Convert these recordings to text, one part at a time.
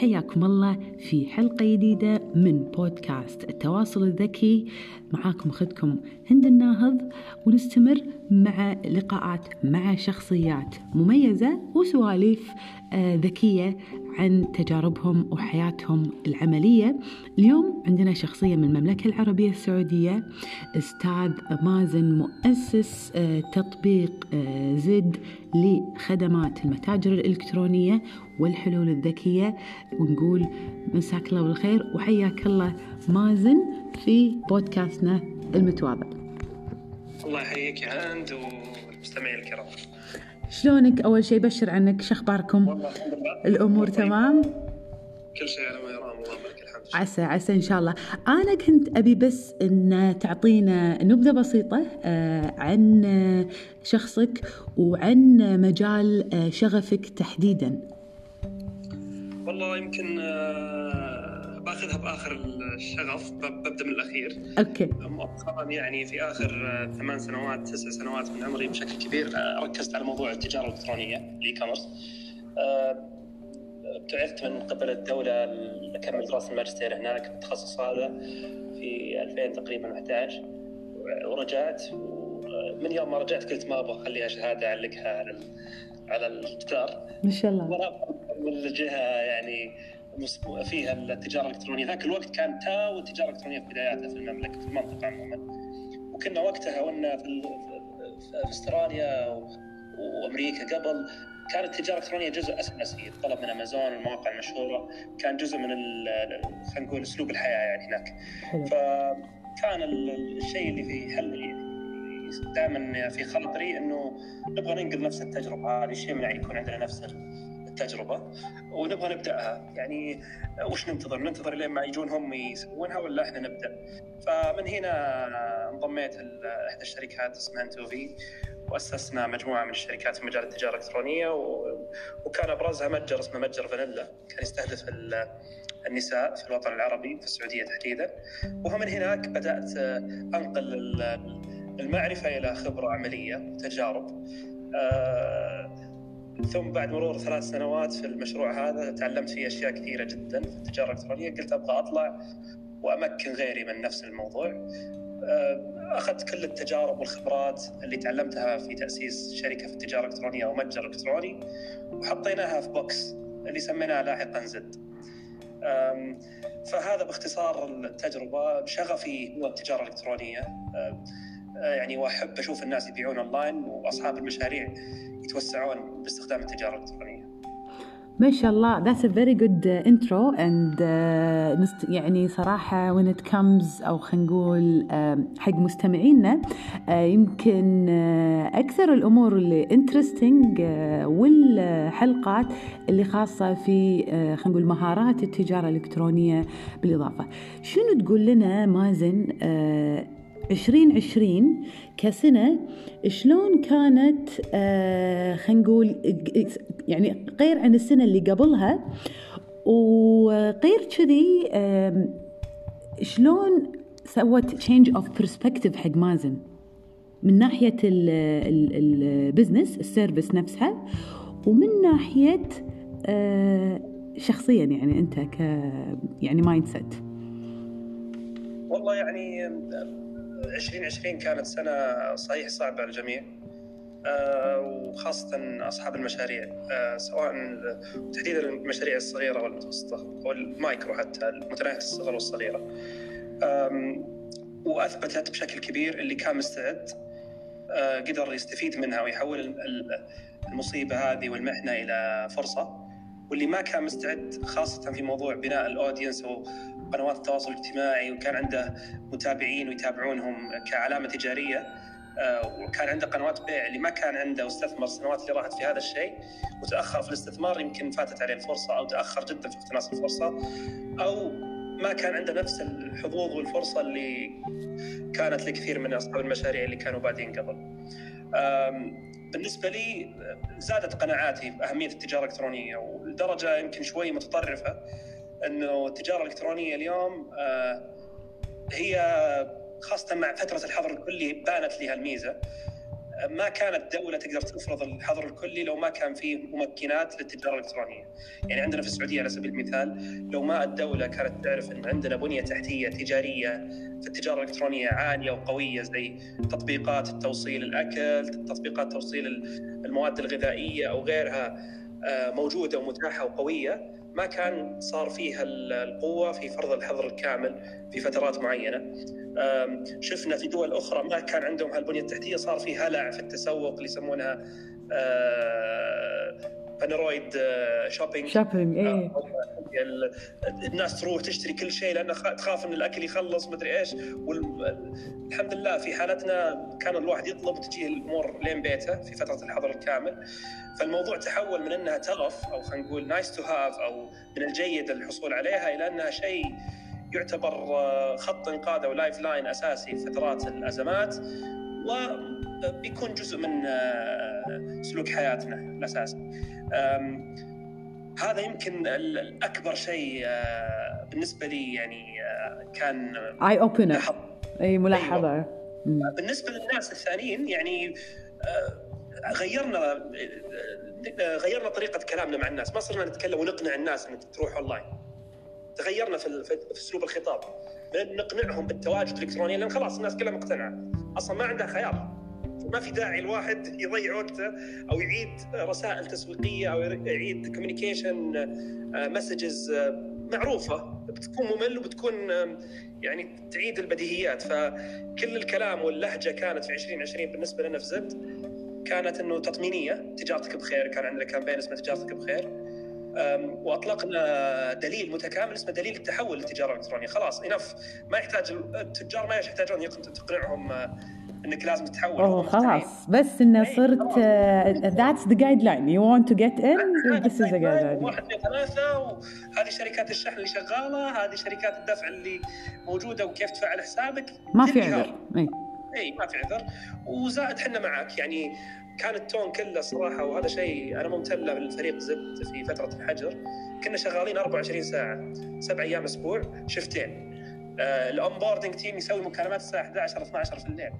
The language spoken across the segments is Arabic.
حياكم الله في حلقة جديدة من بودكاست التواصل الذكي. معاكم أخذكم هند الناهض ونستمر مع لقاءات مع شخصيات مميزة وسواليف آه، ذكية عن تجاربهم وحياتهم العملية. اليوم عندنا شخصية من المملكة العربية السعودية أستاذ مازن مؤسس آه، تطبيق آه، زد لخدمات المتاجر الإلكترونية والحلول الذكية. ونقول مساك الله بالخير وحياك الله مازن في بودكاستنا المتواضع. الله يحييك يا هند والمستمعين الكرام. شلونك؟ أول شيء بشر عنك شخباركم والله الحمد لله. الأمور تمام؟ كل شيء على ما يرام الله الحمد. لله عسى عسى إن شاء الله. أنا كنت أبي بس أن تعطينا نبذة بسيطة آه، عن آه، شخصك وعن مجال آه، شغفك تحديدا. والله يمكن باخذها بآخر الشغف ببدأ من الأخير. okay. مؤخرا يعني في آخر آه، ثمان سنوات تسع سنوات من عمري بشكل كبير آه، ركزت على موضوع التجارة الإلكترونية ال e-commerce ابتعثت من قبل الدولة لأكمل دراسة الماجستير هناك بالتخصص هذا في 2000 تقريبا 11 ورجعت من يوم ما رجعت قلت ما أبغى اخليها شهاده أعلقها على على الجدار ما شاء الله. وأنا من الجهة يعني فيها التجارة الإلكترونية. ذاك الوقت كان تاو التجارة الإلكترونية في بداياتها في المملكة في المنطقة عموما. وكنا وقتها وأنا في, في, أستراليا وأمريكا قبل كانت التجارة الإلكترونية جزء اساسي الطلب من أمازون والمواقع المشهورة كان جزء من خلينا نقول أسلوب الحياة يعني هناك. فكان ال- ال- الشيء اللي في حل دائما في خاطري إنه نبغى ننقل نفس التجربة هذه شيء يمنع يكون عندنا نفس التجربه ونبغى نبدأها يعني وش ننتظر؟ ننتظر لين ما يجون هم يسوونها ولا إحنا نبدأ؟ فمن هنا انضميت لاحدى الشركات اسمها انتوفي وأسسنا مجموعة من الشركات في مجال التجارة الإلكترونية. وكان أبرزها متجر اسمه متجر فانيلا كان يستهدف ال- النساء في الوطن العربي في السعودية تحديدا ومن هناك بدأت أنقل ال- المعرفة إلى خبرة عملية وتجارب آه، ثم بعد مرور ثلاث سنوات في المشروع هذا تعلمت فيه أشياء كثيرة جدا في التجارة الإلكترونية. قلت أبغى أطلع وأمكن غيري من نفس الموضوع. آه، أخذت كل التجارب والخبرات اللي تعلمتها في تأسيس شركة في التجارة الإلكترونية أو متجر إلكتروني وحطيناها في box اللي سميناها لاحقا زد. فهذا باختصار التجربة. شغفي هو التجارة الإلكترونية. يعني وأحب أشوف الناس يبيعون أونلاين وأصحاب المشاريع يتوسعون باستخدام التجارة الإلكترونية. ما شاء الله that's a very good uh, intro and uh, يعني صراحة when it comes أو خلينا نقول uh, حق مستمعينا uh, يمكن uh, أكثر الأمور اللي interesting uh, والحلقات اللي خاصة في uh, خلينا نقول مهارات التجارة الإلكترونية بالإضافة شنو تقول لنا مازن uh, 2020 كسنة شلون كانت آه خلينا نقول يعني غير عن السنة اللي قبلها وغير كذي شلون سوت change of perspective حق مازن؟ من ناحية ال business ال service نفسها ومن ناحية آه، شخصيا يعني أنت ك يعني mindset والله يعني 2020 كانت سنة صحيح صعبة على الجميع آه، وخاصة أصحاب المشاريع آه، سواء تحديدا المشاريع الصغيرة والمتوسطة والمايكرو حتى متناهية الصغر والصغيرة. وأثبتت بشكل كبير اللي كان مستعد آه، قدر يستفيد منها ويحول ال- ال- المصيبة هذه والمحنة إلى فرصة. واللي ما كان مستعد خاصة في موضوع بناء الأودينس أو قنوات التواصل الاجتماعي وكان عنده متابعين ويتابعونهم كعلامة تجارية آه، وكان عنده قنوات بيع اللي ما كان عنده واستثمر السنوات اللي راحت في هذا الشيء وتأخر في الاستثمار يمكن فاتت عليه الفرصة أو تأخر جدا في اقتناص الفرصة أو ما كان عنده نفس الحظوظ والفرصة اللي كانت لكثير من أصحاب المشاريع اللي كانوا بادين قبل. بالنسبة لي زادت قناعاتي باهميه التجارة الإلكترونية ولدرجة يمكن شوي متطرفة انه التجاره الالكترونيه اليوم آه، هي خاصة مع فترة الحظر الكلي بانت لها الميزة ما كانت دولة تقدر تفرض الحظر الكلي لو ما كان في ممكنات للتجارة الإلكترونية. يعني عندنا في السعودية على سبيل المثال لو ما الدولة كانت تعرف إن عندنا بنية تحتية تجارية في التجاره الإلكترونية عالية وقوية زي تطبيقات توصيل الأكل، تطبيقات توصيل المواد الغذائية أو غيرها آه، موجودة ومتاحة وقوية ما كان صار فيها القوة في فرض الحظر الكامل في فترات معينة. شفنا في دول أخرى ما كان عندهم هالبنية التحتية صار في هلع في التسوق اللي يسمونها panic shopping shopping إيه الناس تروح تشتري كل شيء لأن تخاف إن الأكل يخلص مدري إيش. والحمد لله في حالتنا كان الواحد يطلب وتجيه الأمور لين بيته في فترة الحظر الكامل. فالموضوع تحول من إنها ترف أو خلينا نقول nice to have أو من الجيد الحصول عليها إلى إنها شيء يعتبر آه، خط إنقاذ أو lifeline أساسي في فترات الأزمات. وبيكون جزء من آه، سلوك حياتنا الأساسي. هذا يمكن الأكبر شيء آه، بالنسبة لي يعني كان eye opener أي ملاحظة. أيوة. بالنسبة للناس الثانيين يعني غيرنا غيرنا طريقة كلامنا مع الناس. ما صرنا نتكلم ونقنع الناس إنك تروح اونلاين تغيرنا في في أسلوب الخطاب. نقنعهم بالتواجد الإلكتروني لأن خلاص الناس كلها مقتنعة. أصلا ما عندها خيار. ما في داعي الواحد يضيع وقته أو يعيد رسائل تسويقية أو يعيد communication messages آه، معروفة. بتكون ممل وبتكون يعني تعيد البديهيات. فكل الكلام واللهجة كانت في 2020 بالنسبة لنا في زد كانت إنه تطمينية. تجارتك بخير. كان عندنا campaign اسمه تجارتك بخير. وأطلقنا دليل متكامل اسمه دليل التحول للتجارة الإلكترونية. خلاص enough ما يحتاج التجار ما يحتاجون تقنعهم آه، إنك لازم تتحول أوه خلاص. بس إنه صرت that's the guideline you want to get in this is the guideline واحد اثنين ثلاثة وهذه شركات الشحن اللي شغالة هذه شركات الدفع اللي موجودة وكيف تدفع على حسابك؟ ما في عذر. اي اي ما في عذر. وزائد إحنا معك يعني كان ال tone كله صراحة وهذا شيء أنا ممتن له للفريق زد في فترة الحجر. كنا شغالين 24 ساعة سبع أيام أسبوع شفتين. آه ال onboarding team يسوي مكالمات الساعة 11 12 في الليل.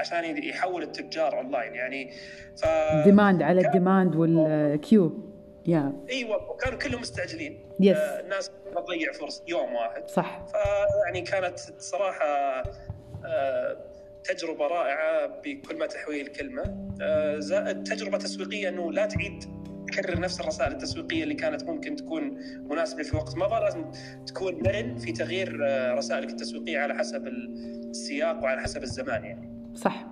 عشان يحول التجار اونلاين يعني ف demand على ال demand وال queue yeah إيوه وكانوا كلهم مستعجلين. yes. آه الناس تضيع فرصه يوم واحد. صح. فيعني كانت صراحة آه تجربة رائعة بكل ما تحويه الكلمة. آه، زائد تجربة تسويقية إنه لا تعيد تكرر نفس الرسائل التسويقية اللي كانت ممكن تكون مناسبة في وقت مضى. لازم تكون مرن في تغيير رسائلك التسويقية على حسب السياق وعلى حسب الزمان يعني. صح.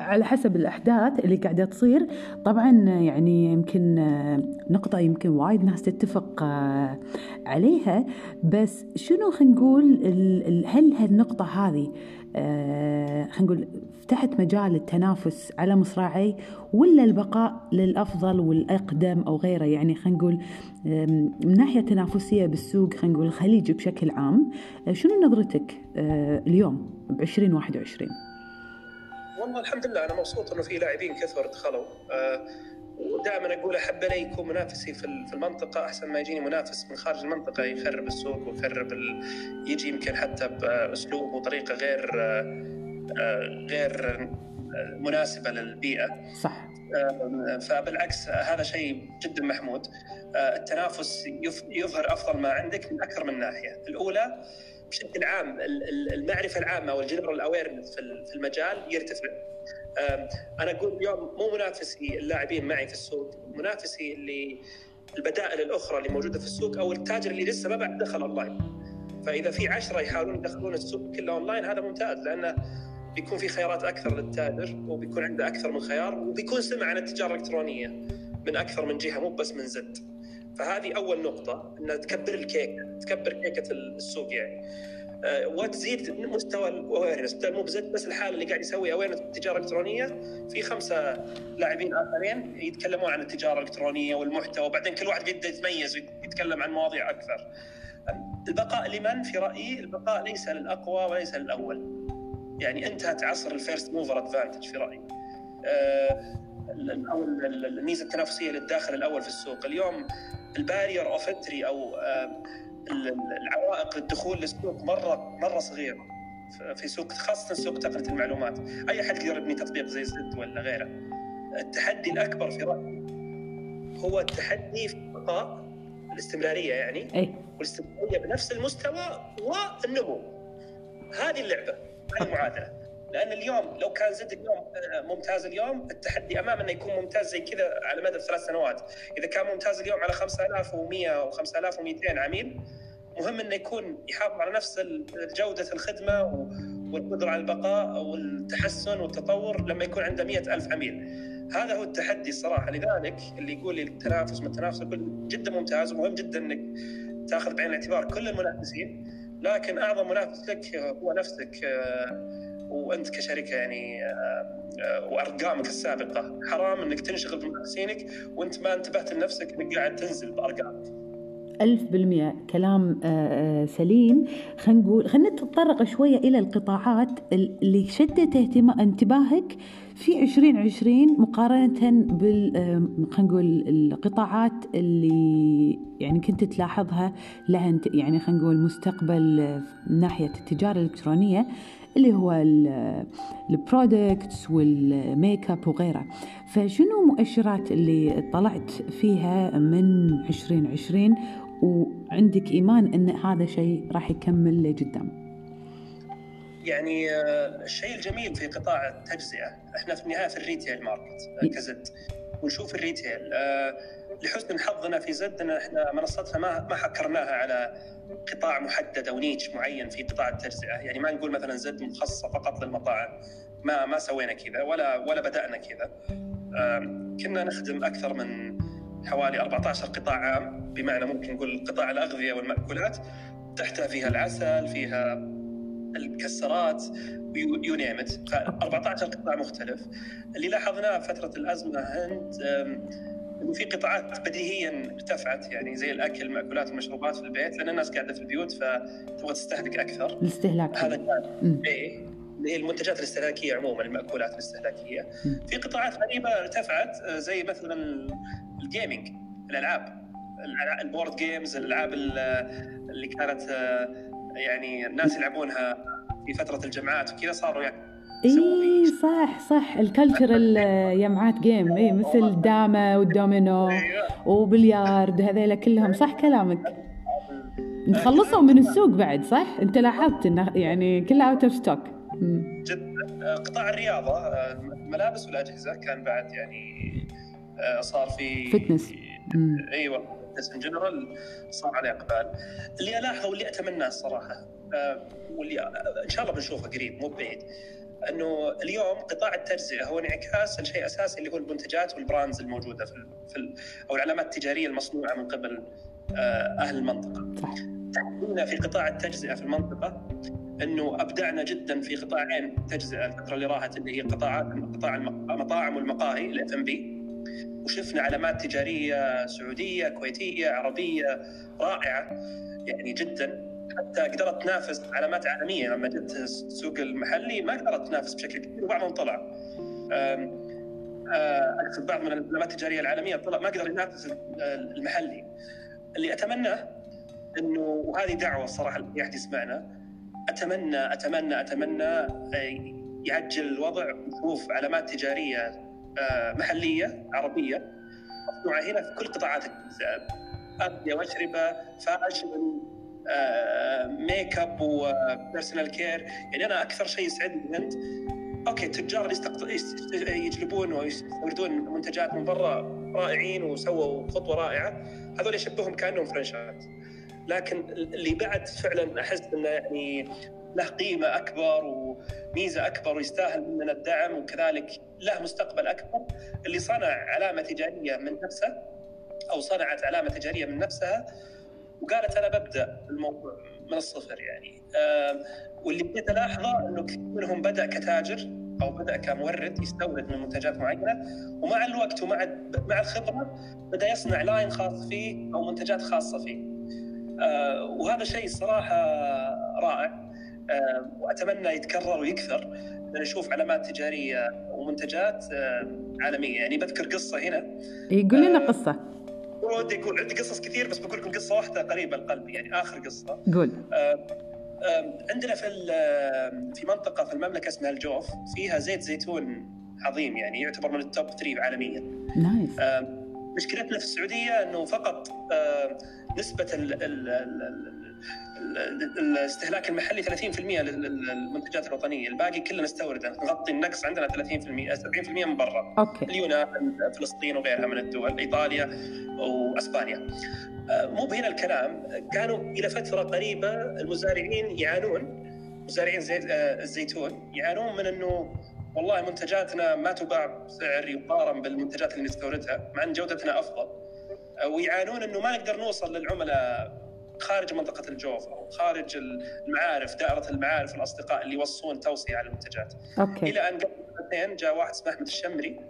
على حسب الأحداث اللي قاعدة تصير. طبعا يعني يمكن نقطة يمكن وايد ناس تتفق عليها. بس شنو خلينا نقول هل هالنقطة هذه خلينا نقول فتحت مجال التنافس على مصراعي ولا البقاء للأفضل والأقدم أو غيره؟ يعني خلينا نقول من ناحية تنافسية بالسوق خلينا نقول الخليجي بشكل عام شنو نظرتك اليوم ب 2021 والله الحمد لله أنا مبسوط إنه في لاعبين كثر دخلوا. آه ودائما أقول أحب لي يكون منافسي في المنطقة أحسن ما يجيني منافس من خارج المنطقة يخرب السوق ويخرب ال... يجي يمكن حتى بأسلوب وطريقة غير آه غير مناسبة للبيئة. صح. آه، فبالعكس هذا شيء جدا محمود. آه، التنافس يظهر أفضل ما عندك من أكثر من ناحية. الأولى بشكل عام المعرفة العامة وال general awareness في المجال يرتفع. أنا أقول اليوم مو منافسي اللاعبين معي في السوق منافسي اللي البدائل الأخرى اللي موجودة في السوق أو التاجر اللي لسه ما بعد دخل اونلاين فإذا في عشرة يحاولون يدخلون السوق كله اونلاين هذا ممتاز لأنه بيكون في خيارات أكثر للتاجر وبيكون عنده أكثر من خيار وبيكون سمع عن التجارة الإلكترونية من أكثر من جهة مو بس من زد. فهذه أول نقطة ان تكبر الكيكه تكبر كيكة السوق يعني أه وتزيد مستوى ال awareness بدل مو زد بس لحاله اللي قاعد يسوي awareness بالتجارة الإلكترونية في خمسة لاعبين آخرين يتكلمون عن التجارة الإلكترونية والمحتوى وبعدين كل واحد يبدأ يتميز ويتكلم عن مواضيع أكثر. البقاء لمن في رأيي البقاء ليس للأقوى وليس للأول. يعني أنتهت عصر ال first mover advantage في رأيي. أو الميزة التنافسية للداخل الأول في السوق. اليوم ال barrier of entry أو العوائق للدخول للسوق مره مرة صغيرة في سوق خاصة سوق تقنية المعلومات. أي أحد يقدر يبني تطبيق زي زد ولا غيره؟ التحدي الأكبر في رأيي هو التحدي في بقاء الاستمرارية يعني أي. والاستمرارية بنفس المستوى والنمو. هذه اللعبة هذه المعادلة. لأن اليوم لو كان زد اليوم آه، ممتاز اليوم التحدي أمام إنه يكون ممتاز زي كذا على مدى ثلاث سنوات. إذا كان ممتاز اليوم على 5100 و 5200 عميل مهم إنه يكون يحافظ على نفس جودة الخدمة والقدرة على البقاء والتحسن والتطور لما يكون عنده مئة ألف عميل. هذا هو التحدي الصراحة. لذلك اللي يقول لي التنافس ما التنافس جدا ممتاز ومهم جدا إنك تاخذ بعين الاعتبار كل المنافسين لكن أعظم منافس لك هو نفسك آه، وأنت كشركة يعني آه، وأرقامك السابقة حرام إنك تنشغل بمنافسينك وأنت ما انتبهت لنفسك إنك قاعد تنزل بارقامك ألف بالمئة. كلام آه، سليم. خلينا نقول خلينا نتطرق شوية إلى القطاعات اللي شدت اهتمام انتباهك في 2020 مقارنة بال خلينا نقول القطاعات اللي يعني كنت تلاحظها لها يعني خلينا نقول مستقبل من ناحية التجارة الإلكترونية. اللي هو ال products وال makeup وغيره. فشنو مؤشرات اللي طلعت فيها من 2020 وعندك إيمان إن هذا شيء راح يكمل لقدام؟ يعني آه، الشيء الجميل في قطاع التجزئة إحنا في النهايه في ال retail market كزد ونشوف ال retail لحسن حظنا في زد ان إحنا منصتنا ما ما حكرناها على قطاع محدد أو niche معين في قطاع التجزئة، يعني ما نقول مثلا زد مخصصة فقط للمطاعم. ما ما سوينا كذا ولا ولا بدأنا كذا. كنا نخدم أكثر من حوالي 14 قطاع عام بمعنى ممكن نقول قطاع الأغذية والمأكولات تحتها فيها العسل، فيها المكسرات you name 14 قطاع مختلف. اللي لاحظناه فترة الأزمة هند في قطاعات بديهيا ارتفعت يعني زي الأكل المأكولات والمشروبات في البيت لأن الناس قاعدة في البيوت فتبغى تستهلك أكثر. الاستهلاك. هذا كان إيه اللي هي المنتجات الاستهلاكية عموما المأكولات الاستهلاكية. في قطاعات غريبة ارتفعت آه، زي مثلا ال gaming الألعاب ال board games الألعاب اللي كانت آه، يعني الناس يلعبونها في فترة الجامعات وكذا صاروا يعني اي صح صح. ال cultural يمعات game اي مثل الدامة والدومينو أيوة. وبليارد هذيلا كلهم. صح كلامك. خلصوا من السوق بعد صح؟ أنت لاحظت إنه يعني كلها out of stock جدا قطاع الرياضة الملابس والأجهزة كان بعد يعني آه، صار في fitness أيوه. fitness in general صار عليه إقبال. اللي ألاحظه واللي أتمناه الصراحة آه، واللي إن شاء الله بنشوفه قريب مو بعيد. انه اليوم قطاع التجزئه هو انعكاس لشيء اساسي اللي هو المنتجات وال brands الموجوده في, في أو العلامات التجاريه المصنوعه من قبل آه، أهل المنطقة. تحدينا في قطاع التجزئه في المنطقة انه ابدعنا جدا في قطاعين تجزئه الفترة اللي راحت اللي هي قطاعات قطاع المطاعم والمقاهي الاف ام بي وشفنا علامات تجارية سعودية كويتية عربية رائعة يعني جدا حتى قدرت تنافس علامات عالميه لما جت السوق المحلي ما قدرت تنافس بشكل كبير وبعضهم طلع. أقصد بعض من العلامات التجارية العالمية طلع ما قدر ينافس المحلي. اللي اتمناه إنه وهذه دعوة الصراحه لاي احد يسمعنا أتمنى أتمنى أتمنى آه، يعجل الوضع ونشوف علامات تجارية آه، محلية عربية مصنوعة هنا في كل قطاعات اغذيه وأشربة fashion makeup و personal care يعني أنا أكثر شيء يسعدني انت أوكي التجار يجلبون ويستوردون منتجات من برا رائعين وسووا خطوة رائعة. هذول يشبههم كأنهم franchات لكن اللي بعد فعلا أحس إنه يعني له قيمة أكبر وميزة أكبر ويستاهل مننا الدعم وكذلك له مستقبل أكبر. اللي صنع علامة تجارية من نفسه أو صنعت علامة تجارية من نفسها وقالت أنا ببدأ الموضوع من الصفر يعني. واللي بديت ألاحظه إنه كثير منهم بدأ كتاجر أو بدأ كمورد يستورد من منتجات معينة ومع الوقت ومع مع الخبرة بدأ يصنع لاين خاص فيه أو منتجات خاصة فيه. آه، وهذا شيء صراحة رائع. آه، وأتمنى يتكرر ويكثر نشوف علامات تجارية ومنتجات آه، عالمية. يعني بذكر قصة هنا. يقول لنا قصة. ودي أقول عندي قصص كثير بس بقول لكم قصة واحدة قريبة القلب يعني آخر قصة قول آه عندنا في في منطقة في المملكة اسمها الجوف فيها زيت زيتون عظيم يعني يعتبر من ال top 3 عالميا. nice. مشكلتنا في السعودية إنه فقط نسبة ال ال الاستهلاك المحلي 30% للمنتجات الوطنية، الباقي كله نستورد نغطي النقص عندنا 30% 70% من برا. okay. اليونان، فلسطين وغيرها من الدول، إيطاليا وأسبانيا. مو بهنا الكلام، كانوا إلى فترة قريبة المزارعين يعانون مزارعين زيت الزيتون يعانون من إنه والله منتجاتنا ما تباع بسعر يقارن بالمنتجات اللي نستوردها مع إن جودتنا أفضل ويعانون إنه ما نقدر نوصل للعملاء خارج منطقة الجوف أو خارج المعارف دائرة المعارف والأصدقاء اللي يوصون توصية على المنتجات. أوكي. إلى أن قبل سنتين جاء واحد اسمه أحمد الشمري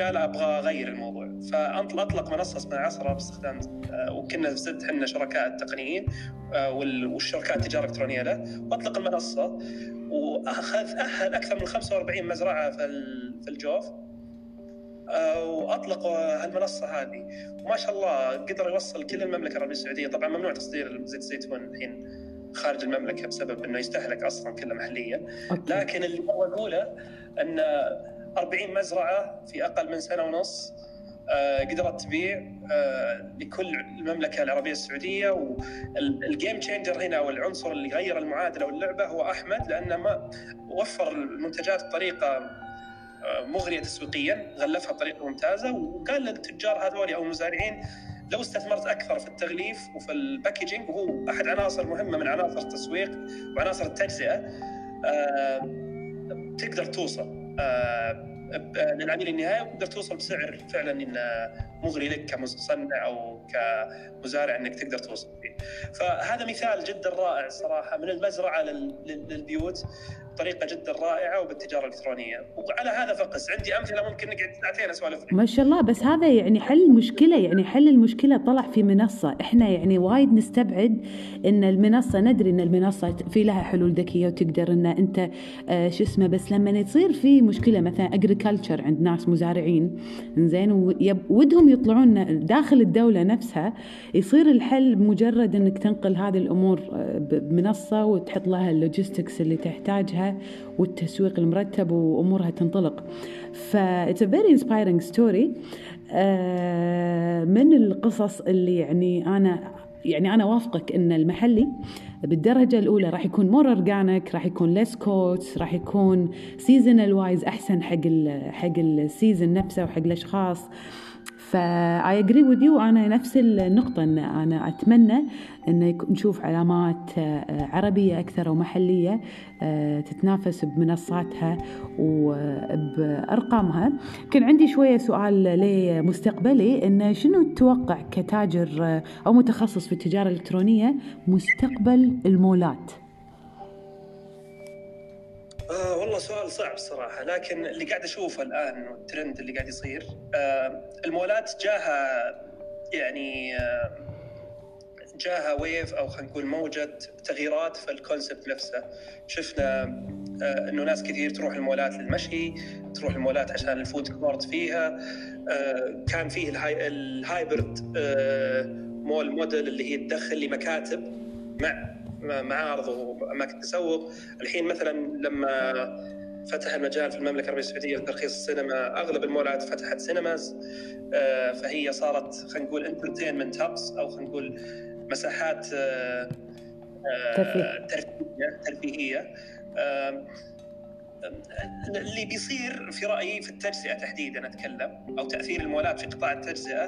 قال أبغى أغير الموضوع فاطلق منصة اسمها عصرة باستخدام وكنا زد إحنا شركاء التقنيين والشركاء التجارة الإلكترونية له وأطلق المنصة واخذ أهل أكثر من 45 مزرعة في الجوف واطلقوا هالمنصه هذه. وما شاء الله قدر يوصل كل المملكة العربية السعودية. طبعا ممنوع تصدير زيت الزيتون الحين خارج المملكة بسبب إنه يستهلك أصلا كله محليا لكن اللي أبغى أقوله إن 40 مزرعة في أقل من سنة ونص قدرت تبيع لكل المملكة العربية السعودية. وال game changer هنا أو العنصر اللي غير المعادلة واللعبة هو أحمد لأنه ما وفر المنتجات بطريقة مغرية تسويقيا غلفها بطريقه ممتازة وقال للتجار هذول أو المزارعين لو استثمرت أكثر في التغليف وفي ال packaging وهو أحد عناصر مهمة من عناصر التسويق وعناصر التجزئة تقدر توصل للعميل النهائي وتقدر توصل بسعر فعلا انه مغري لك كمصنع أو كمزارع إنك تقدر توصل فيه. فهذا مثال جدا رائع صراحة من المزرعة للبيوت بطريقة جدا رائعة وبالتجارة الإلكترونية. وعلى هذا فقس. عندي أمثلة ممكن نقعد ساعتين اسولف ما شاء الله بس هذا يعني حل مشكلة يعني حل المشكلة طلع في منصة. إحنا يعني وايد نستبعد إن المنصة ندري إن المنصة في لها حلول ذكية وتقدر إن أنت آه شو اسمه بس لما يصير في مشكلة مثلا agriculture عند ناس مزارعين زين ودهم يطلعون داخل الدولة نفسها يصير الحل بمجرد إنك تنقل هذه الأمور بمنصة وتحط لها ال logistics اللي تحتاجها. والتسويق المرتب وأمورها تنطلق. ف a very inspiring story. من القصص اللي يعني أنا يعني أنا وافقك إن المحلي بالدرجة الأولى راح يكون more organic راح يكون less costs راح يكون seasonal wise أحسن حق ال حق ال season نفسه وحق الأشخاص. فا I agree with you أنا نفس النقطة أن أنا أتمنى أن نشوف علامات عربية أكثر ومحلية تتنافس بمنصاتها وبأرقامها كان عندي شوية سؤال لمستقبلي أن شنو تتوقع كتاجر أو متخصص في التجارة الإلكترونية مستقبل المولات؟ آه والله سؤال صعب صراحة لكن اللي قاعد أشوفه الآن والترند اللي قاعد يصير آه المولات جاها يعني آه جاها wave أو خلينا نقول موجة تغييرات في ال concept نفسه. شفنا آه إنه ناس كثير تروح المولات للمشي تروح المولات عشان ال food court فيها. آه كان فيه ال hy ال hybrid آه mall model اللي هي تدخل لمكاتب مع معارض واماكن تسوق، الحين مثلا لما فتح المجال في المملكة العربية السعودية لترخيص السينما، أغلب المولات فتحت cinemas فهي صارت خلينا نقول entertainment hubs أو خلينا نقول مساحات ترفيه. ترفيهية ترفيهية اللي بيصير في رأيي في التجزئة تحديدا أتكلم أو تأثير المولات في قطاع التجزئة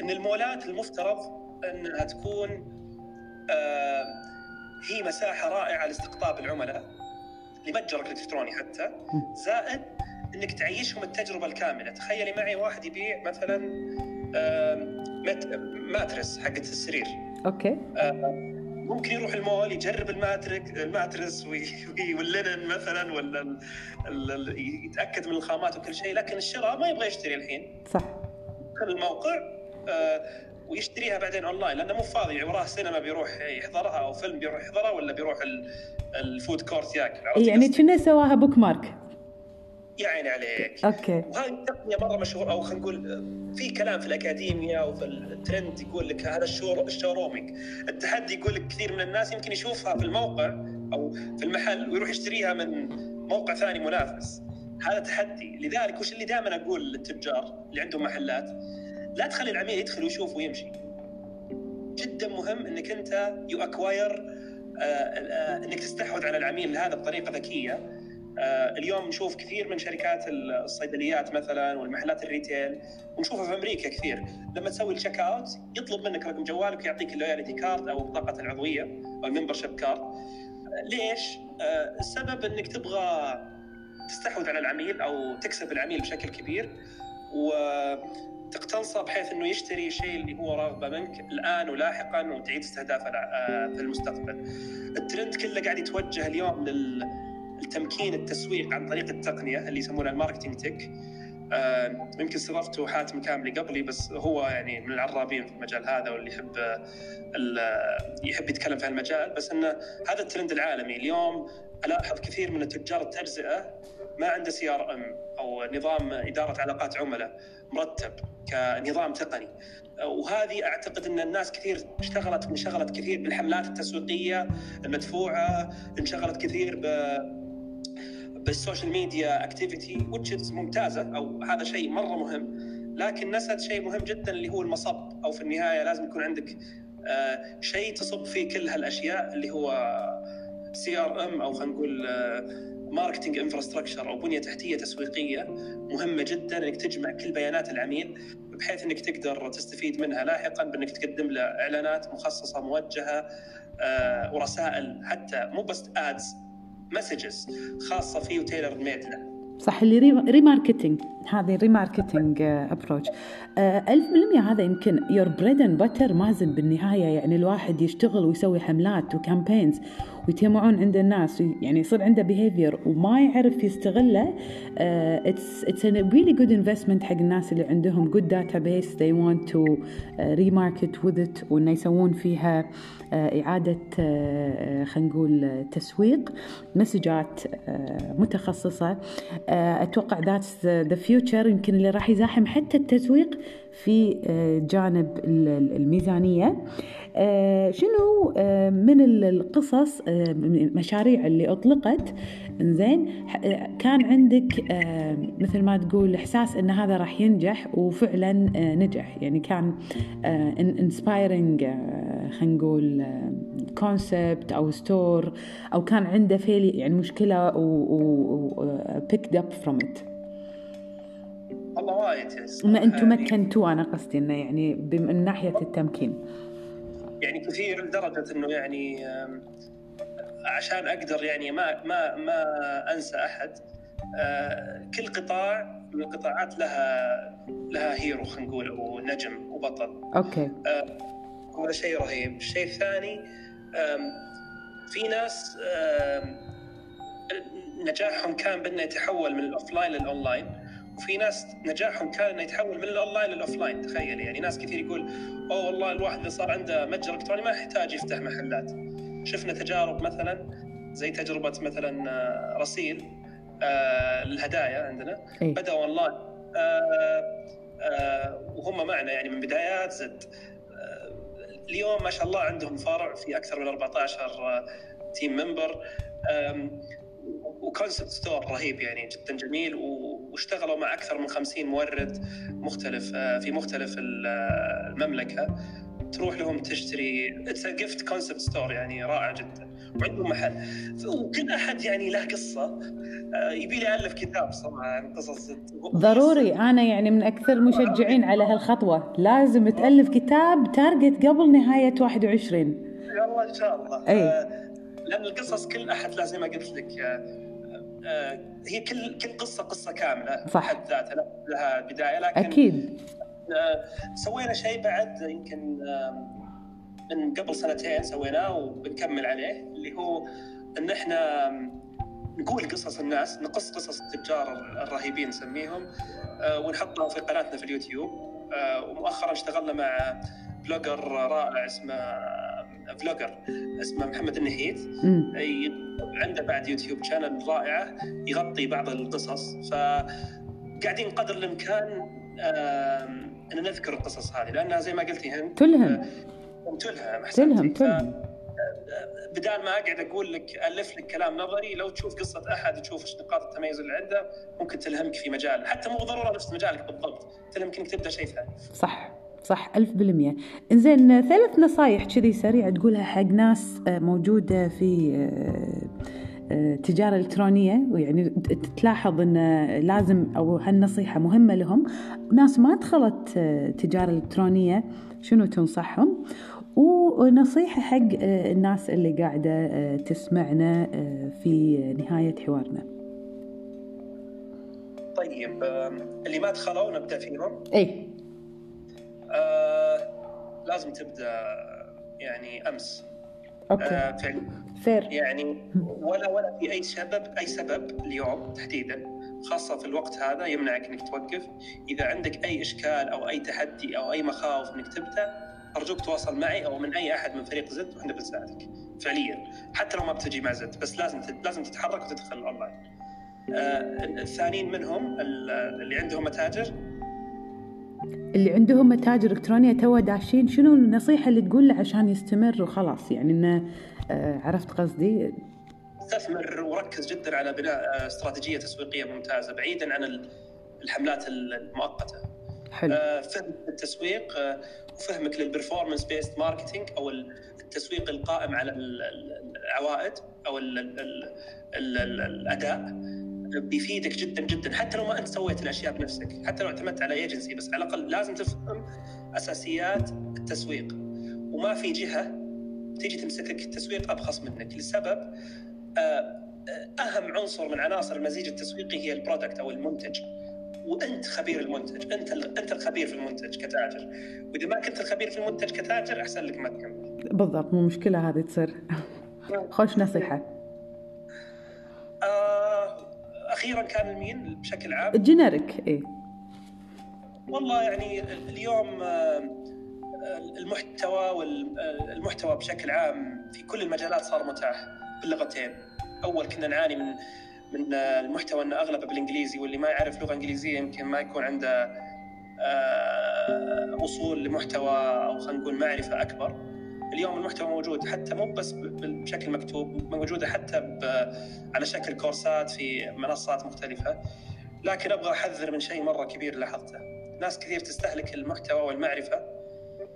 إن المولات المفترض إنها تكون هي مساحة رائعة لاستقطاب العملاء لمتجرك الالكتروني حتى. زائد إنك تعيشهم التجربة الكاملة. تخيلي معي واحد يبيع مثلا ماترس حقت السرير أوكي. ممكن يروح المول يجرب الماترك الماترس وال linen مثلا ولا يتأكد من الخامات وكل شيء لكن الشراء ما يبغى يشتري الحين. صح. الموقع ويشتريها بعدين أونلاين لأنه مو فاضي وراه سينما بيروح يحضرها أو فيلم بيروح يحضرها ولا بيروح ال food court ياكل يعني كنا سواها bookmark يا عيني عليك. okay. وهذه التقنيه مرة مشهورة أو خلينا نقول في كلام في الاكاديميا وفي الترند يقول لك هذا ال show ال showrooming التحدي يقول لك كثير من الناس يمكن يشوفها في الموقع أو في المحل ويروح يشتريها من موقع ثاني منافس. هذا تحدي. لذلك وش اللي دائما أقول للتجار اللي عندهم محلات؟ لا تخلي العميل يدخل ويشوف ويمشي. جدا مهم إنك أنت you acquire إنك تستحوذ على العميل هذا بطريقة ذكية. آه، اليوم نشوف كثير من شركات الصيدليات مثلا والمحلات ال retail ونشوفها في أمريكا كثير. لما تسوي ال check out يطلب منك رقم جوالك ويعطيك ال loyalty card أو بطاقه العضوية أو ال membership card ليش؟ آه، السبب إنك تبغى تستحوذ على العميل أو تكسب العميل بشكل كبير. وتقتنصه بحيث إنه يشتري الشيء اللي هو رغبة منك الآن ولاحقا وتعيد استهدافه آه، في المستقبل. الترند كله قاعد يتوجه اليوم لل التمكين التسويق عن طريق التقنية اللي يسمونها ال marketing tech آه، يمكن استضفته حاتم كاملي قبلي بس هو يعني من العرابين في المجال هذا واللي يحب يحب يتكلم في هالمجال. بس إنه هذا الترند العالمي. اليوم ألاحظ كثير من تجار التجزئه ما عنده CRM أو نظام إدارة علاقات عملاء مرتب كنظام تقني. وهذه أعتقد أن الناس كثير اشتغلت انشغلت كثير بالحملات التسويقية المدفوعة انشغلت كثير ب بال social media activity which ممتازة أو هذا شيء مرة مهم. لكن نست شيء مهم جدا اللي هو المصب أو في النهاية لازم يكون عندك آه، شيء تصب فيه كل هالأشياء اللي هو CRM أو خلينا نقول marketing infrastructure أو بنية تحتية تسويقية مهمة جدا إنك تجمع كل بيانات العميل بحيث إنك تقدر تستفيد منها لاحقا بإنك تقدم له إعلانات مخصصة موجهة آه، ورسائل حتى مو بس ads messages خاصة فيه و tailor made له صح اللي remarketing هذه remarketing approach ألف بالمية هذا يمكن your bread and butter مازن بالنهاية يعني الواحد يشتغل ويسوي حملات و campaigns ويتجمعون عند الناس يعني يصير عنده behavior وما يعرف يستغله it's it's a really good investment حق الناس اللي عندهم good database they want to uh, with it وإنه يسوون فيها uh, إعادة uh, خلينا نقول تسويق message ات متخصصة. أتوقع that's the future يمكن اللي راح يزاحم حتى التسويق في جانب الميزانية. شنو آه، من القصص المشاريع آه، اللي أطلقت؟ زين كان عندك مثل ما تقول إحساس إن هذا راح ينجح وفعلا نجح. يعني كان انسبايرنج خلينا نقول كونسبت أو ستور أو كان عنده فيلي يعني مشكلة وبيكد اب فروم ات والله وايد ان أنتم مكنتوا أنا قصدي إنه يعني من ناحية التمكين. يعني كثير لدرجة إنه يعني عشان أقدر يعني ما ما ما أنسى أحد آه، كل قطاع من القطاعات لها لها hero خلينا نقول أو نجم وبطل. okay. هذا شيء رهيب، الشيء الثاني في ناس نجاحهم كان بأنه يتحول من ال offline لل online وفي ناس نجاحهم كان إنه يتحول من ال online لل offline تخيل يعني. ناس كثير يقول أوه والله الواحد اللي صار عنده متجر إلكتروني ما يحتاج يفتح محلات. شفنا تجارب مثلا زي تجربة مثلا آه، رسيل آه للهدايا عندنا؟ بدأوا أونلاين. آه آه وهم معنا يعني من بدايات زد. آه اليوم ما شاء الله عندهم فرع في أكثر من 14 team member و concept store رهيب يعني جدا جميل. واشتغلوا مع أكثر من 50 مورد مختلف آه، في مختلف المملكة. تروح لهم تشتري it's gift concept store يعني رائع جدا. وعندهم محل وكل أحد يعني له قصة آه، يبي لي الف كتاب صراحة عن قصص. ضروري أنا يعني من أكثر المشجعين على هالخطوة. لازم تألف كتاب target قبل نهاية 21 يلا إن شاء الله. آه، لأن القصص كل أحد زي ما قلت لك. آه، هي كل كل قصة قصة كاملة صح. بحد ذاتها لها بداية لكن أكيد. آه، سوينا شيء بعد يمكن من قبل سنتين سويناه وبنكمل عليه اللي هو إن إحنا نقول قصص الناس نقص قصص التجار الرهيبين نسميهم آه، ونحطها في قناتنا في اليوتيوب ومؤخرا اشتغلنا مع blogger رائع اسمه vlogger اسمه محمد أمم. عنده بعد يوتيوب شانل رائعة يغطي بعض القصص. فقاعدين قدر الإمكان أن نذكر القصص هذه لأنها زي ما قلتي هند تلهم. تلهم. تلهم تلهم. بدال ما أقعد أقول لك ألف لك كلام نظري لو تشوف قصة أحد تشوف إيش نقاط التميز اللي عنده ممكن تلهمك في مجال. حتى مو ضروره نفس مجالك بالضبط تلهمك إنك تبدأ شيء ثاني. صح. صح ألف بالمية. إنزين ثلاث نصايح كذي سريع تقولها حق ناس آه، موجودة في آه، آه، تجارة إلكترونية ويعني تلاحظ أن لازم أو هالنصيحة مهمة لهم. ناس ما دخلت تجارة إلكترونية شنو تنصحهم؟ ونصيحة حق الناس اللي قاعدة تسمعنا في نهاية حوارنا. طيب اللي ما دخلوا نبدأ فيهم؟ آه لازم تبدأ يعني أمس. okay. آه فعلا fair. يعني ولا ولا في أي سبب أي سبب اليوم تحديدا خاصة في الوقت هذا يمنعك إنك توقف. إذا عندك أي إشكال أو أي تحدي أو أي مخاوف إنك تبدأ أرجوك تواصل معي أو من أي أحد من فريق زد وإحنا بنساعدك فعليا. حتى لو ما بتجي مع زد بس لازم لازم تتحرك وتدخل الاونلاين آه الثانيين منهم ال- اللي عندهم متاجر اللي عندهم متاجر الكترونيه تو داشين شنو النصيحة اللي تقول له عشان يستمر وخلاص؟ يعني إنه آه، عرفت قصدي؟ استثمر وركز جدا على بناء آه، استراتيجية تسويقية ممتازة بعيدا عن ال- الحملات المؤقتة. حلو. آه، فهم التسويق آه، وفهمك لل performance based marketing أو ال- التسويق القائم على ال- ال- العوائد أو ال ال ال ال ال الأداء. بيفيدك جدا جدا حتى لو ما أنت سويت الأشياء بنفسك حتى لو اعتمدت على ايجنسي بس على الأقل لازم تفهم أساسيات التسويق. وما في جهة تيجي تمسكك التسويق أبخص منك. لسبب آه، آه، أهم عنصر من عناصر المزيج التسويقي هي ال product أو المنتج. وأنت خبير المنتج أنت أنت الخبير في المنتج كتاجر. وإذا ما كنت الخبير في المنتج كتاجر أحسن لك ما تكمل. بالضبط مو مشكلة هذه تصير. خوش نصيحة. أخيرا كان المين بشكل عام؟ جينيريك اي والله يعني اليوم آه، المحتوى والمحتوى بشكل عام في كل المجالات صار متاح باللغتين. أول كنا نعاني من من المحتوى إنه أغلبه بالإنجليزي واللي ما يعرف لغة إنجليزية يمكن ما يكون عنده آه، وصول لمحتوى أو خلينا نقول معرفة أكبر. اليوم المحتوى موجود حتى مو بس بشكل مكتوب موجودة حتى على شكل كورسات في منصات مختلفة لكن أبغى أحذر من شيء مرة كبير لاحظته ناس كثير تستهلك المحتوى والمعرفة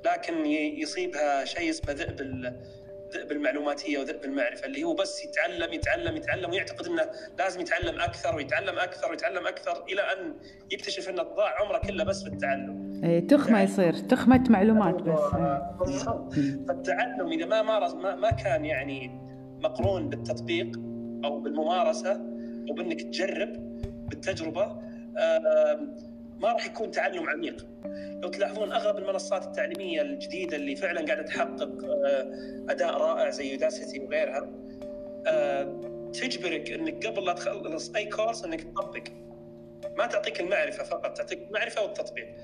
لكن يصيبها شيء اسمه ذئب ذئب المعلوماتية وذئب المعرفة اللي هو بس يتعلم يتعلم يتعلم ويعتقد إنه لازم يتعلم أكثر ويتعلم أكثر ويتعلم أكثر إلى أن يكتشف انه ضاع عمره كله بس في التعلم. إي، تخمة يصير تخمة معلومات بس. بالضبط فالتعلم إذا ما مارس ما, ما كان يعني مقرون بالتطبيق أو بالممارسة أو بإنك تجرب بالتجربة ما راح يكون تعلم عميق. لو تلاحظون أغلب المنصات التعليمية الجديدة اللي فعلا قاعدة تحقق آه، أداء رائع زي يوداسيتي وغيرها آه، تجبرك إنك قبل لا تخلص أي كورس إنك تطبق ما تعطيك المعرفة فقط تعطيك المعرفة والتطبيق.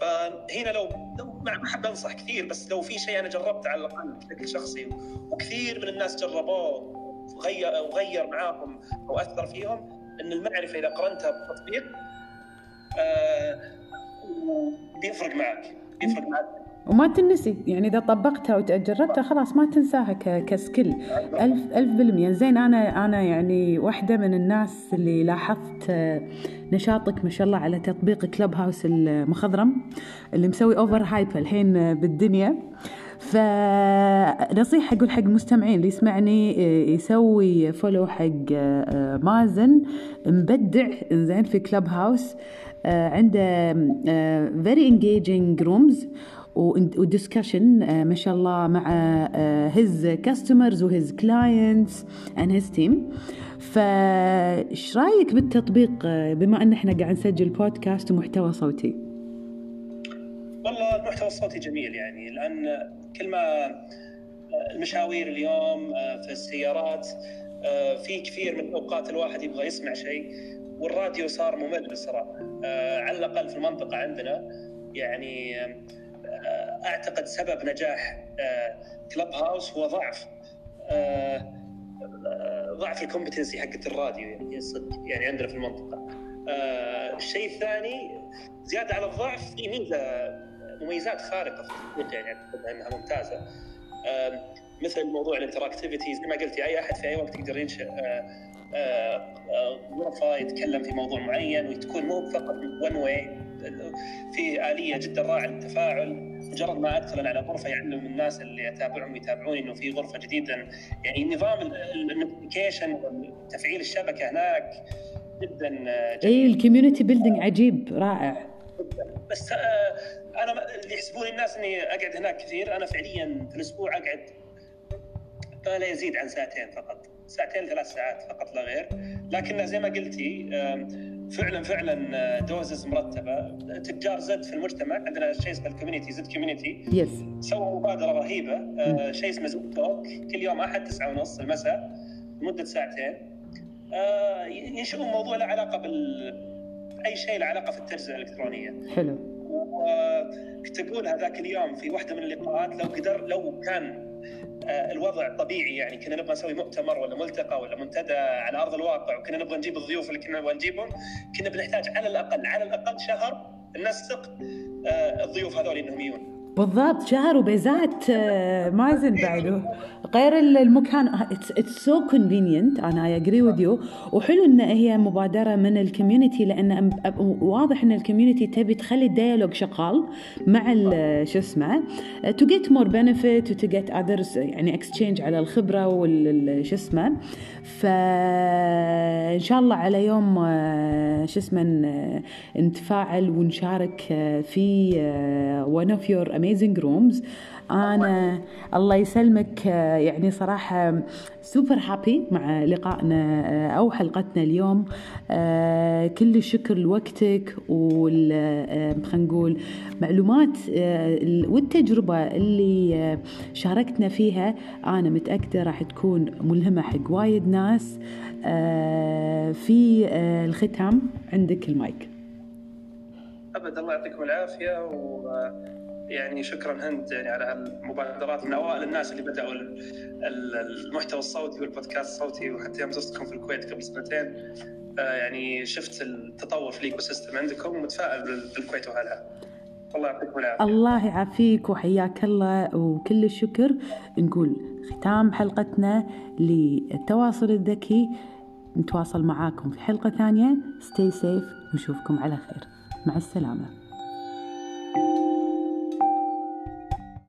فهنا لو ما احب أنصح كثير بس لو في شيء أنا جربته على الأقل بشكل شخصي وكثير من الناس جربوه وغير وغير معاهم أو أثر فيهم إن المعرفة إذا قرنتها بالتطبيق آه بيفرق معك بيفرق معك. وما تنسي يعني إذا طبقتها وجربتها خلاص ما تنساها ك skill. ألف ألف بالمية. زين أنا أنا يعني واحدة من الناس اللي لاحظت نشاطك ما شاء الله على تطبيق Clubhouse المخضرم اللي مسوي over hype الحين بالدنيا. فنصيحة أقول حق المستمعين اللي يسمعني يسوي follow حق مازن مبدع زين في Clubhouse. عنده very engaging rooms و discussion آه، ما شاء الله مع his customers و his clients and his team فايش رأيك بالتطبيق؟ آه، بما ان إحنا قاعد نسجل بودكاست ومحتوى صوتي. والله المحتوى الصوتي جميل يعني لأن كل ما المشاوير اليوم في السيارات في كثير من الأوقات الواحد يبغى يسمع شيء والراديو صار ممل بصراحه على الأقل في المنطقة عندنا. يعني أعتقد سبب نجاح Clubhouse هو ضعف ضعف ال competency حقت الراديو يعني صدق يعني عندنا في المنطقة. الشيء الثاني زيادة على الضعف في ميزه مميزات خارقة في التطبيق يعني أعتقد أنها ممتازة. مثل موضوع ال interactivity زي ما قلتي أي أحد في أي وقت يقدر ينشئ غرفه يتكلم في موضوع معين وتكون مو فقط one way في آلية جدا رائعه للتفاعل مجرد ما أدخل على غرفة يعلم الناس اللي اتابعهم يتابعوني إنه في غرفة جديدة. يعني نظام ال notification وتفعيل الشبكة هناك جدا جميل. أي ال community building عجيب رائع. بس أنا اللي يحسبون الناس إني أقعد هناك كثير أنا فعليا في الأسبوع أقعد ما لا يزيد عن ساعتين فقط. ساعتين ثلاث ساعات فقط لا غير. لكن زي ما قلتي فعلا فعلا doses مرتبة. تجار زد في المجتمع عندنا شيء اسمه ال community زد community yes سووا مبادرة رهيبة شيء اسمه زد talk كل يوم أحد تسعة ونص المساء لمدة ساعتين. ينشئون موضوع له علاقة بال أي شيء له علاقة في التجزئة الإلكترونية. حلو. وكنت أقول هذاك اليوم في واحدة من اللقاءات لو قدر لو كان الوضع طبيعي يعني كنا نبغى نسوي مؤتمر ولا ملتقى ولا منتدى على أرض الواقع وكنا نبغى نجيب الضيوف اللي كنا نبغى نجيبهم كنا بنحتاج على الأقل على الأقل شهر ننسق الضيوف هذول إنهم يجون. بالضبط شهر وبيزات مازن بعده. غير المكان it's so convenient أنا I agree with you وحلو إن هي مبادرة من ال community لأن واضح إن ال community تبي تخلي ال dialogue شغال مع شو اسمه to get more benefit و to get others يعني exchange على الخبرة وال شو اسمه. فإن شاء الله على يوم شو اسمه نتفاعل ونشارك في one of your amazing rooms. أنا الله يسلمك يعني صراحة super happy مع لقائنا أو حلقتنا اليوم. كل الشكر لوقتك وال خلينا نقول معلومات والتجربة اللي شاركتنا فيها. أنا متأكدة راح تكون ملهمة حق وايد ناس في الختام عندك المايك أبد الله يعطيكم العافية و يعني شكرا هند يعني على المبادرات من أوائل الناس اللي بدأوا المحتوى الصوتي والبودكاست الصوتي وحتى يوم زرتكم في الكويت قبل سنتين يعني شفت التطور في ال ecosystem عندكم ومتفائل بالكويت واهلها. الله العافية. الله يعافيك وحياك الله وكل الشكر نقول ختام حلقتنا للتواصل الذكي نتواصل معاكم في حلقة ثانية stay safe ونشوفكم على خير مع السلامة.